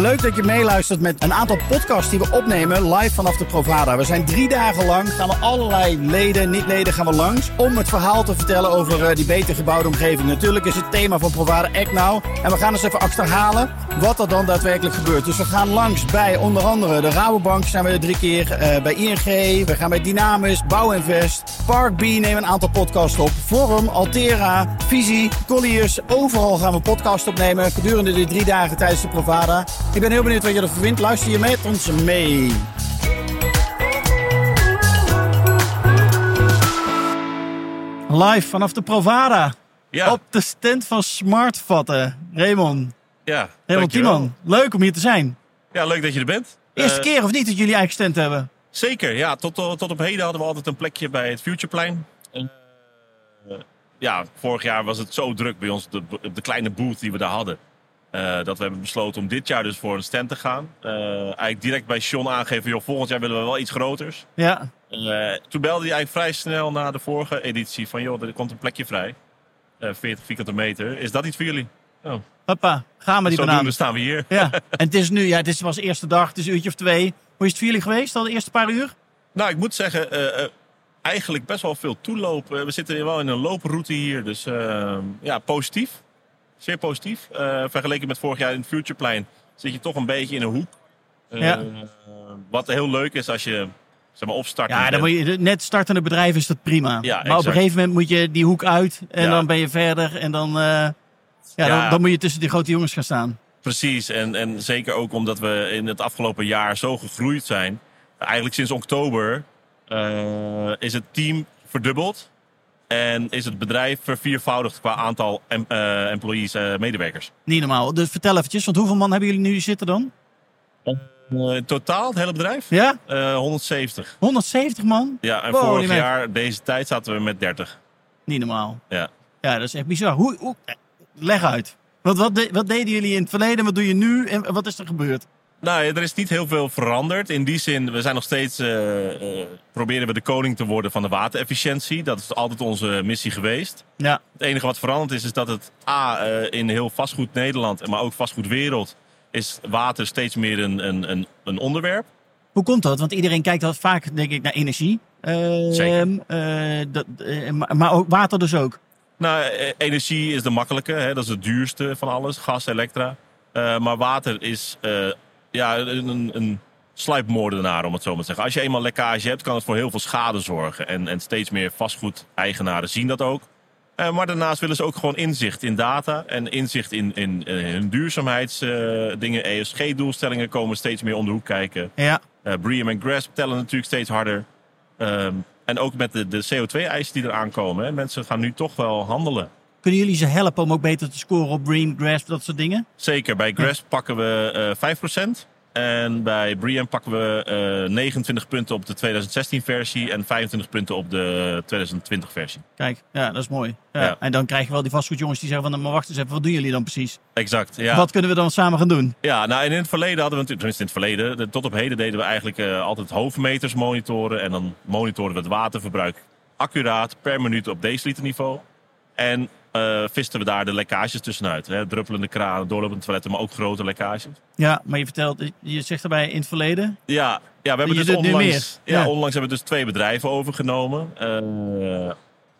Leuk dat je meeluistert met een aantal podcasts die we opnemen live vanaf de Provada. We zijn drie dagen lang, gaan we allerlei leden, niet-leden gaan we langs... om het verhaal te vertellen over eh, die beter gebouwde omgeving. Natuurlijk is het thema van Provada Act Now. En we gaan eens even achterhalen wat er dan daadwerkelijk gebeurt. Dus we gaan langs bij onder andere de Rabobank zijn we er drie keer. eh, bij ING, we gaan bij Dynamis, Bouwinvest, Park B nemen een aantal podcasts op. Forum, Altera, Visie, Colliers. Overal gaan we podcasts opnemen gedurende die drie dagen tijdens de Provada. Ik ben heel benieuwd wat je ervan vindt. Luister je met ons mee. Live vanaf de Provada. Ja, Op de stand van Smartvatten. Raymond. ja, Raymond. Tiemann. Leuk om hier te zijn. Ja, leuk dat je er bent. Eerste Eh, keer of niet dat jullie eigen stand hebben? Zeker, ja. Tot, tot op heden hadden we altijd een plekje bij het Futureplein. Eh, ja, vorig jaar was het zo druk bij ons, de, de kleine booth die we daar hadden. Eh, dat we hebben besloten om dit jaar dus voor een stand te gaan. Eh, eigenlijk direct bij Sean aangeven, joh, volgend jaar willen we wel iets groters. Ja. Eh, toen belde hij eigenlijk vrij snel na de vorige editie van, joh, er komt een plekje vrij. Eh 40 vierkante meter. Is dat iets voor jullie? Oh, Hoppa, gaan we die banaan. zodoende staan we hier. Ja, en het is nu, ja, is, was de eerste dag, het is een uurtje of twee. Hoe is het voor jullie geweest, al de eerste paar uur? Nou, ik moet zeggen, eigenlijk best wel veel toeloop. Eh, we zitten wel in een looproute hier, dus ja, positief. Zeer positief. Eh, vergeleken met vorig jaar in het Futureplein zit je toch een beetje in een hoek. Eh, Ja. Wat heel leuk is als je zeg maar, opstart. Ja, dan moet je, net startende bedrijf is dat prima. Ja, maar op een gegeven moment moet je die hoek uit en Ja. dan ben je verder. En dan, eh, ja, Ja. Dan, dan moet je tussen die grote jongens gaan staan. Precies, en, en zeker ook omdat we in het afgelopen jaar zo gegroeid zijn. Eigenlijk sinds oktober is het team verdubbeld. En is het bedrijf verviervoudigd qua aantal em- eh, employees, eh, medewerkers. Niet normaal. Dus vertel eventjes, want hoeveel man hebben jullie nu zitten dan? Eh, in totaal, het hele bedrijf? Ja? Eh, 170. 170 man? Ja, en Wow, vorig jaar, deze tijd, zaten we met 30. Niet normaal. Ja. Ja, dat is echt bizar. Hoe, hoe, leg uit. Wat, wat, de- wat deden jullie in het verleden? Wat doe je nu? En wat is er gebeurd? Nou, ja, er is niet heel veel veranderd. In die zin, we zijn nog steeds, eh, eh, proberen we de koning te worden van de waterefficiëntie. Dat is altijd onze missie geweest. Ja. Het enige wat veranderd is, is dat het A, eh, in heel vastgoed Nederland, maar ook vastgoedwereld, is water steeds meer een, een, een, een onderwerp. Hoe komt dat? Want iedereen kijkt vaak, denk ik, naar energie. Ehm, Zeker. dat, maar, ook water dus ook. Nou, energie is de makkelijke, hè? dat is het duurste van alles, gas, elektra. Maar water is ja, een, een, sluipmoordenaar, om het zo maar te zeggen. Als je eenmaal lekkage hebt, kan het voor heel veel schade zorgen. En, en steeds meer vastgoedeigenaren zien dat ook. Eh, maar daarnaast willen ze ook gewoon inzicht in data en inzicht in, in, eh, hun duurzaamheidsdingen. ESG-doelstellingen komen steeds meer om de hoek kijken. Ja. Eh Bream en Grasp tellen natuurlijk steeds harder. Ehm, en ook met de, de CO2-eisen die eraan komen. Hè. Mensen gaan nu toch wel handelen. Kunnen jullie ze helpen om ook beter te scoren op Bream, Grasp, dat soort dingen? Zeker, bij Grasp pakken we eh 5%. En bij Brian pakken we eh 29 punten op de 2016-versie en 25 punten op de 2020-versie. Kijk, ja, dat is mooi. Ja. Ja. En dan krijg je wel die vastgoedjongens die zeggen van, maar wacht eens even, wat doen jullie dan precies? Exact, ja. Wat kunnen we dan samen gaan doen? Ja, nou en in het verleden hadden we natuurlijk, tenminste in het verleden, de- tot op heden deden we eigenlijk eh, altijd hoofdmeters monitoren. En dan monitoren we het waterverbruik accuraat per minuut op deciliter niveau. En eh visten we daar de lekkages tussenuit. Hè? Druppelende kranen, doorlopende toiletten, maar ook grote lekkages. Ja, maar je vertelt, je zegt daarbij in het verleden. Ja, ja we hebben Je dus onlangs, meer. ja, Ja. onlangs hebben we dus twee bedrijven overgenomen. Eh,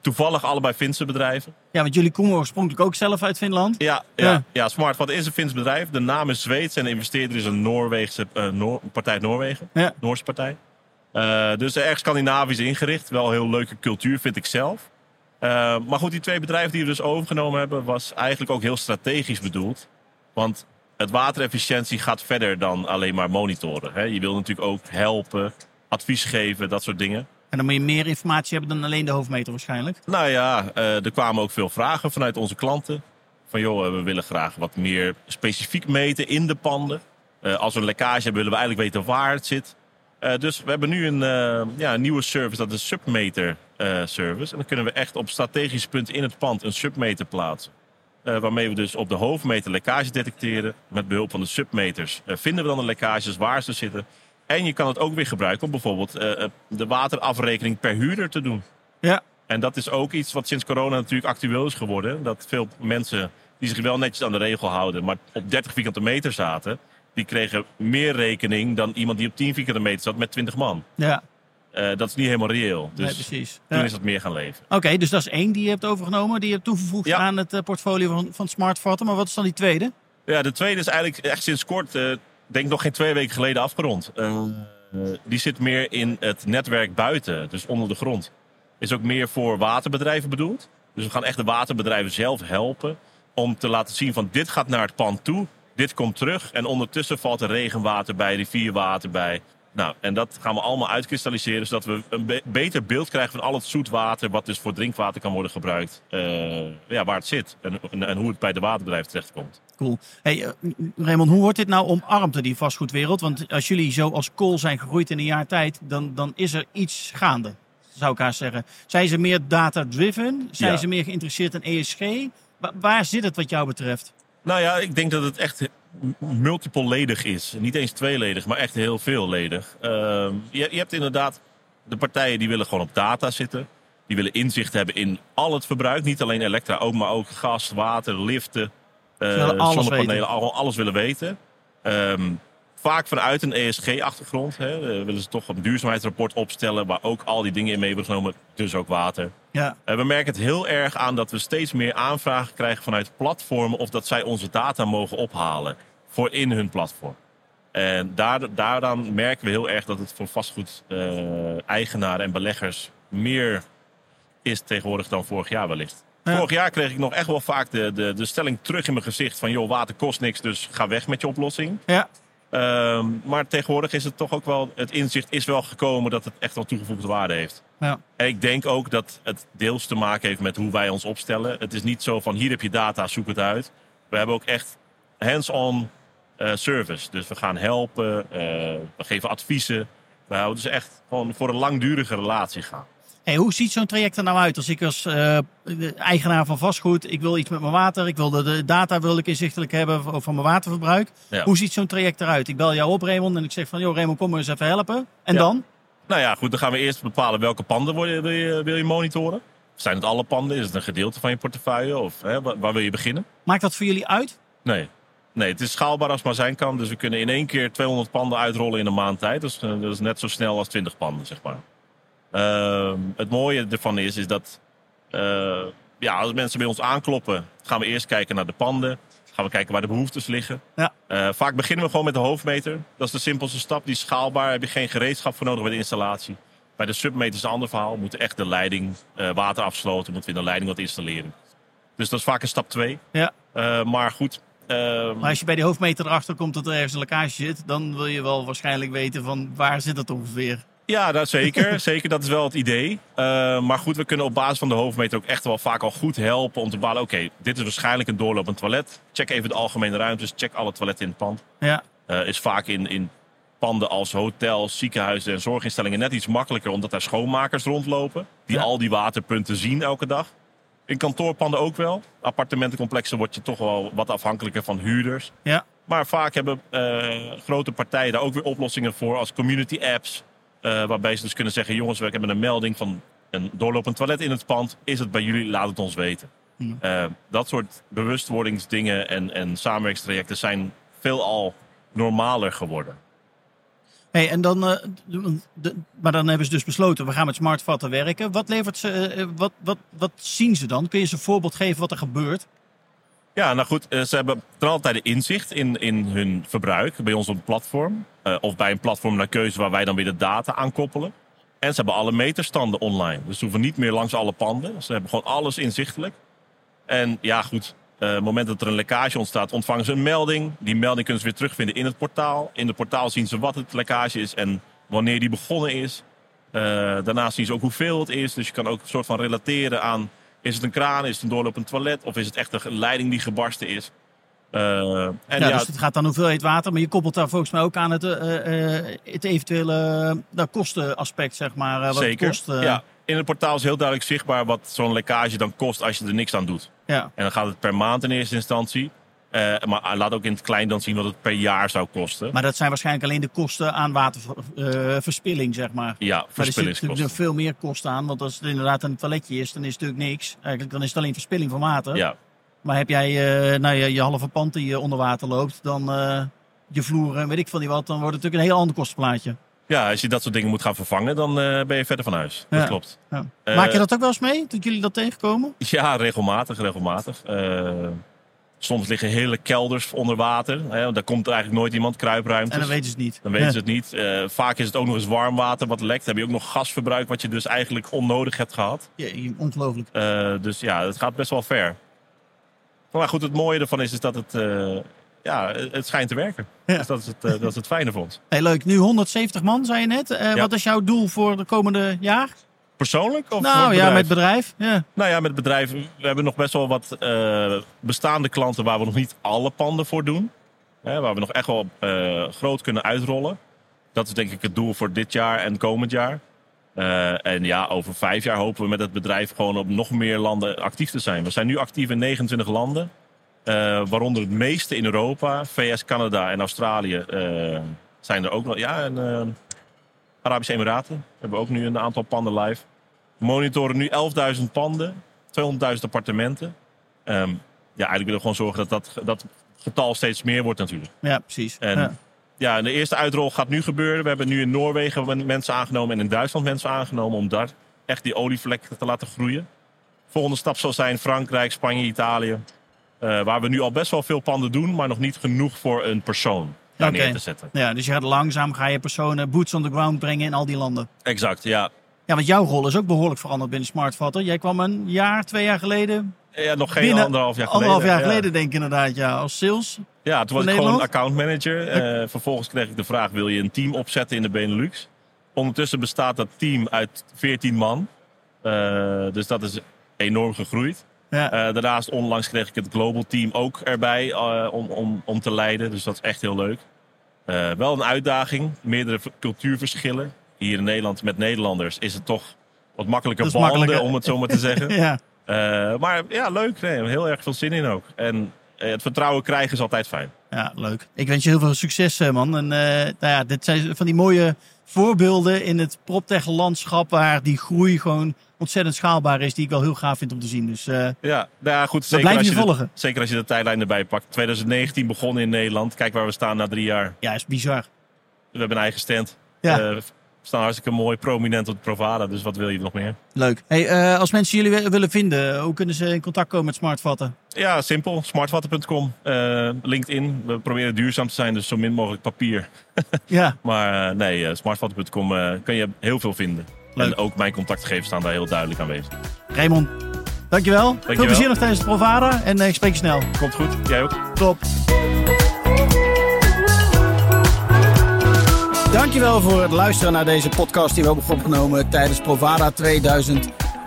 toevallig allebei Finse bedrijven. Ja, want jullie komen oorspronkelijk ook zelf uit Finland. Ja, ja. Ja. ja. Smartvat is een Fins bedrijf. De naam is Zweeds en de investeerder is een Noorweegse eh, Noor- partij Noorwegen. Ja. Noorse partij. Dus erg Scandinavisch ingericht. Wel een heel leuke cultuur, vind ik zelf. Eh, maar goed, die twee bedrijven die we dus overgenomen hebben, was eigenlijk ook heel strategisch bedoeld. Want het waterefficiëntie gaat verder dan alleen maar monitoren. Hè. Je wil natuurlijk ook helpen, advies geven, dat soort dingen. En dan moet je meer informatie hebben dan alleen de hoofdmeter waarschijnlijk. Nou ja, eh, er kwamen ook veel vragen vanuit onze klanten. Van joh, eh, we willen graag wat meer specifiek meten in de panden. Als we een lekkage hebben, willen we eigenlijk weten waar het zit. Eh, dus we hebben nu een, eh, ja, een nieuwe service, dat is een submeter eh, service. En dan kunnen we echt op strategische punten in het pand een submeter plaatsen. Waarmee we dus op de hoofdmeter lekkage detecteren. Met behulp van de submeters vinden we dan de lekkages waar ze zitten. En je kan het ook weer gebruiken om bijvoorbeeld de waterafrekening per huurder te doen. Ja. En dat is ook iets wat sinds corona natuurlijk actueel is geworden. Dat veel mensen die zich wel netjes aan de regel houden, maar op 30 vierkante meter zaten, die kregen meer rekening dan iemand die op 10 vierkante meter zat met 20 man. Ja, Eh, dat is niet helemaal reëel. Dus nee, precies. toen Ja. is dat meer gaan leven. Oké, dus dat is één die je hebt overgenomen. Die je hebt toegevoegd Ja. aan het eh, portfolio van, van Smartvatten. Maar wat is dan die tweede? Ja, de tweede is eigenlijk echt sinds kort, eh denk nog geen twee weken geleden afgerond. Die zit meer in het netwerk buiten, dus onder de grond. Is ook meer voor waterbedrijven bedoeld. Dus we gaan echt de waterbedrijven zelf helpen om te laten zien van dit gaat naar het pand toe, dit komt terug en ondertussen valt er regenwater bij, rivierwater bij. Nou, en dat gaan we allemaal uitkristalliseren, zodat we een be- beter beeld krijgen van al het zoetwater, wat dus voor drinkwater kan worden gebruikt, eh, ja, waar het zit en, en, en hoe het bij de waterbedrijf terechtkomt. Cool. Hey, eh, Raymond, hoe wordt dit nou omarmd die vastgoedwereld? Want als jullie zo als kool zijn gegroeid in een jaar tijd, dan, dan is er iets gaande, zou ik haast zeggen. Zijn ze meer data-driven? Zijn Ja. ze meer geïnteresseerd in ESG? Wa- waar zit het wat jou betreft? Nou ja, ik denk dat het echt multiple ledig is. Niet eens tweeledig, maar echt heel veelledig. Ehm je, je hebt inderdaad de partijen die willen gewoon op data zitten. Die willen inzicht hebben in al het verbruik. Niet alleen elektra, ook, maar ook gas, water, liften, alles zonnepanelen. al- alles willen weten. Ehm, vaak vanuit een ESG-achtergrond. Willen ze toch een duurzaamheidsrapport opstellen... waar ook al die dingen in mee worden genomen. Dus ook water. Ja, Eh, we merken het heel erg aan dat we steeds meer aanvragen krijgen vanuit platformen of dat zij onze data mogen ophalen voor in hun platform. En daar, daaraan merken we heel erg dat het voor vastgoed-eigenaren en beleggers meer is tegenwoordig dan vorig jaar wellicht. Ja. Vorig jaar kreeg ik nog echt wel vaak de, de, de stelling terug in mijn gezicht van joh, water kost niks, dus ga weg met je oplossing. ja. Ehm, maar tegenwoordig is het toch ook wel, het inzicht is wel gekomen dat het echt wel toegevoegde waarde heeft. ja. En ik denk ook dat het deels te maken heeft met hoe wij ons opstellen. Het is niet zo van hier heb je data, zoek het uit. We hebben ook echt hands-on eh, service. Dus we gaan helpen, eh, we geven adviezen. We houden dus echt gewoon voor een langdurige relatie gaan. Hey, hoe ziet zo'n traject er nou uit? Als ik als eh, eigenaar van vastgoed, ik wil iets met mijn water, ik wil de, de data wil ik inzichtelijk hebben van mijn waterverbruik. Ja. Hoe ziet zo'n traject eruit? Ik bel jou op, Raymond, en ik zeg van, joh, Raymond, kom maar eens even helpen. En Ja. dan? Nou ja, goed, dan gaan we eerst bepalen welke panden wil je, wil je, wil je monitoren. Zijn het alle panden? Is het een gedeelte van je portefeuille? Of hè, waar, waar wil je beginnen? Maakt dat voor jullie uit? Nee. Nee, het is schaalbaar als het maar zijn kan. Dus we kunnen in één keer 200 panden uitrollen in een maand tijd. Dus dat is net zo snel als 20 panden, zeg maar. Ehm, het mooie ervan is, is dat eh, ja, als mensen bij ons aankloppen, gaan we eerst kijken naar de panden. Gaan we kijken waar de behoeftes liggen. Ja. Eh, vaak beginnen we gewoon met de hoofdmeter. Dat is de simpelste stap. Die is schaalbaar. Heb je geen gereedschap voor nodig bij de installatie. Bij de submeter is een ander verhaal. We moeten echt de leiding, eh, water afsloten. Moeten we in de leiding wat installeren. Dus dat is vaak een stap 2. Ja. maar goed. ehm, Maar als je bij die hoofdmeter erachter komt dat er ergens een lekkage zit, dan wil je wel waarschijnlijk weten van waar zit het ongeveer. Ja, dat zeker. zeker, dat is wel het idee. Eh, maar goed, we kunnen op basis van de hoofdmeter ook echt wel vaak al goed helpen om te bepalen... oké, dit is waarschijnlijk een doorlopend toilet. Check even de algemene ruimtes, check alle toiletten in het pand. Ja, Eh, is vaak in, in panden als hotels, ziekenhuizen en zorginstellingen net iets makkelijker... omdat daar schoonmakers rondlopen die Ja. al die waterpunten zien elke dag. In kantoorpanden ook wel. Appartementencomplexen word je toch wel wat afhankelijker van huurders. ja. Maar vaak hebben eh, grote partijen daar ook weer oplossingen voor als community apps. Eh, waarbij ze dus kunnen zeggen: jongens, we hebben een melding van een doorlopend toilet in het pand. Is het bij jullie? Laat het ons weten. Eh, dat soort bewustwordingsdingen en, en samenwerkingstrajecten zijn veelal normaler geworden. Hey, en dan, eh, de- de- maar dan hebben ze dus besloten, we gaan met smartvatten werken. Wat, levert ze, wat, wat, wat zien ze dan? Kun je ze een voorbeeld geven wat er gebeurt? Ja, nou goed, eh, ze hebben ten alle tijde inzicht in, in hun verbruik bij ons op het platform. Eh, of bij een platform naar keuze waar wij dan weer de data aan koppelen. En ze hebben alle meterstanden online. Dus ze hoeven niet meer langs alle panden. Ze hebben gewoon alles inzichtelijk. En ja, goed, eh, op het moment dat er een lekkage ontstaat, ontvangen ze een melding. Die melding kunnen ze weer terugvinden in het portaal. In het portaal zien ze wat het lekkage is en wanneer die begonnen is. Daarnaast zien ze ook hoeveel het is. Dus je kan ook een soort van relateren aan... is het een kraan, is het een doorlopend toilet... of is het echt een leiding die gebarsten is. Eh, en ja, ja, dus het gaat dan hoeveelheid water, maar je koppelt daar volgens mij ook aan het, eh, eh, het eventuele nou, kostenaspect, zeg maar. wat zeker. Het kost, ja, in het portaal is heel duidelijk zichtbaar... wat zo'n lekkage dan kost als je er niks aan dout. ja. En dan gaat het per maand in eerste instantie. Eh, maar laat ook in het klein dan zien wat het per jaar zou kosten. Maar dat zijn waarschijnlijk alleen de kosten aan waterverspilling, zeg maar. ja, Maar er zit natuurlijk verspillingskosten. nog veel meer kosten aan. Want als het inderdaad een toiletje is, dan is het natuurlijk niks. Eigenlijk dan is het alleen verspilling van water. Ja, Maar heb jij eh, nou, je, je halve pand die eh, onder water loopt, dan, eh, je vloeren, weet ik veel niet wat, dan wordt het natuurlijk een heel ander kostenplaatje. Ja, als je dat soort dingen moet gaan vervangen, dan eh, ben je verder van huis. Dat klopt. Ja. Eh, Maak je dat ook wel eens mee, dat jullie dat tegenkomen? Ja, regelmatig, regelmatig. Eh, soms liggen hele kelders onder water. Hè, daar komt eigenlijk nooit iemand, kruipruimtes. En dan weten ze het niet. Dan weten Ja. ze het niet. Eh, vaak is het ook nog eens warm water wat lekt. Dan heb je ook nog gasverbruik wat je dus eigenlijk onnodig hebt gehad. Jee, ongelooflijk. Eh, dus ja, het gaat best wel ver. Maar goed, het mooie ervan is, is dat het, eh, ja, het schijnt te werken. Ja. Dus dat is, het, dat is het fijne voor ons. Hey, leuk. Nu 170 man, zei je net. Ja. Wat is jouw doel voor de komende jaar? Persoonlijk? Of nou het ja, bedrijf? met bedrijf. Ja. Nou ja, met bedrijf. We hebben nog best wel wat eh, bestaande klanten waar we nog niet alle panden voor doen. Hè, waar we nog echt wel eh, groot kunnen uitrollen. Dat is denk ik het doel voor dit jaar en komend jaar. Eh, en ja, over vijf jaar hopen we met het bedrijf gewoon op nog meer landen actief te zijn. We zijn nu actief in 29 landen. waaronder het meeste in Europa. VS, Canada en Australië zijn er ook nog. Ja, en Arabische Emiraten hebben we ook nu een aantal panden live. Monitoren nu 11.000 panden, 200.000 appartementen. Ehm, ja, eigenlijk willen we gewoon zorgen dat dat, dat getal steeds meer wordt natuurlijk. ja, precies. En Ja. de eerste uitrol gaat nu gebeuren. We hebben nu in Noorwegen men- mensen aangenomen en in Duitsland mensen aangenomen om daar echt die olievlek te laten groeien. Volgende stap zal zijn Frankrijk, Spanje, Italië. eh, waar we nu al best wel veel panden doen, maar nog niet genoeg voor een persoon daar neer te zetten. Ja, dus je gaat langzaam ga je personen boots on the ground brengen in al die landen. Exact, ja. Ja, want jouw rol is ook behoorlijk veranderd binnen Smartvatter. Jij kwam een jaar, twee jaar geleden. ja nog geen binnen anderhalf jaar geleden. Anderhalf jaar ja. geleden, denk ik inderdaad, ja. Als sales. Ja, toen was ik gewoon accountmanager. Eh vervolgens kreeg ik de vraag, wil je een team opzetten in de Benelux? Ondertussen bestaat dat team uit 14 man. Eh, dus dat is enorm gegroeid. Ja. Eh, daarnaast onlangs kreeg ik het global team ook erbij om, om, om te leiden. Dus dat is echt heel leuk. Wel een uitdaging, meerdere cultuurverschillen. Hier in Nederland met Nederlanders is het toch wat makkelijker banden, om het zo maar te zeggen. ja. Eh, maar ja, leuk. Nee, heel erg veel zin in ook. En eh, het vertrouwen krijgen is altijd fijn. Ja, leuk. Ik wens je heel veel succes, eh, man. En nou ja, dit zijn van die mooie voorbeelden in het proptech-landschap waar die groei gewoon ontzettend schaalbaar is, die ik wel heel gaaf vind om te zien. Dus Ja, nou ja, goed. Zeker als, je je de, volgen. zeker als je de tijdlijn erbij pakt. 2019 begonnen in Nederland. Kijk waar we staan na drie jaar. Ja, is bizar. We hebben een eigen stand. Ja. Staan hartstikke mooi, prominent op de Provada. Dus wat wil je nog meer? Leuk. Hey, eh, als mensen jullie wi- willen vinden, hoe kunnen ze in contact komen met Smartvatten? Ja, simpel. Smartwater.com. eh, LinkedIn. We proberen duurzaam te zijn, dus zo min mogelijk papier. Ja, Maar eh, nee, smartwater.com eh, kan je heel veel vinden. Leuk. En ook mijn contactgegevens staan daar heel duidelijk aanwezig. Raymond, dankjewel. Veel Dankjewel. plezier nog tijdens de Provada en ik spreek je snel. Komt goed. Jij ook? Top. Dankjewel voor het luisteren naar deze podcast die we hebben opgenomen tijdens Provada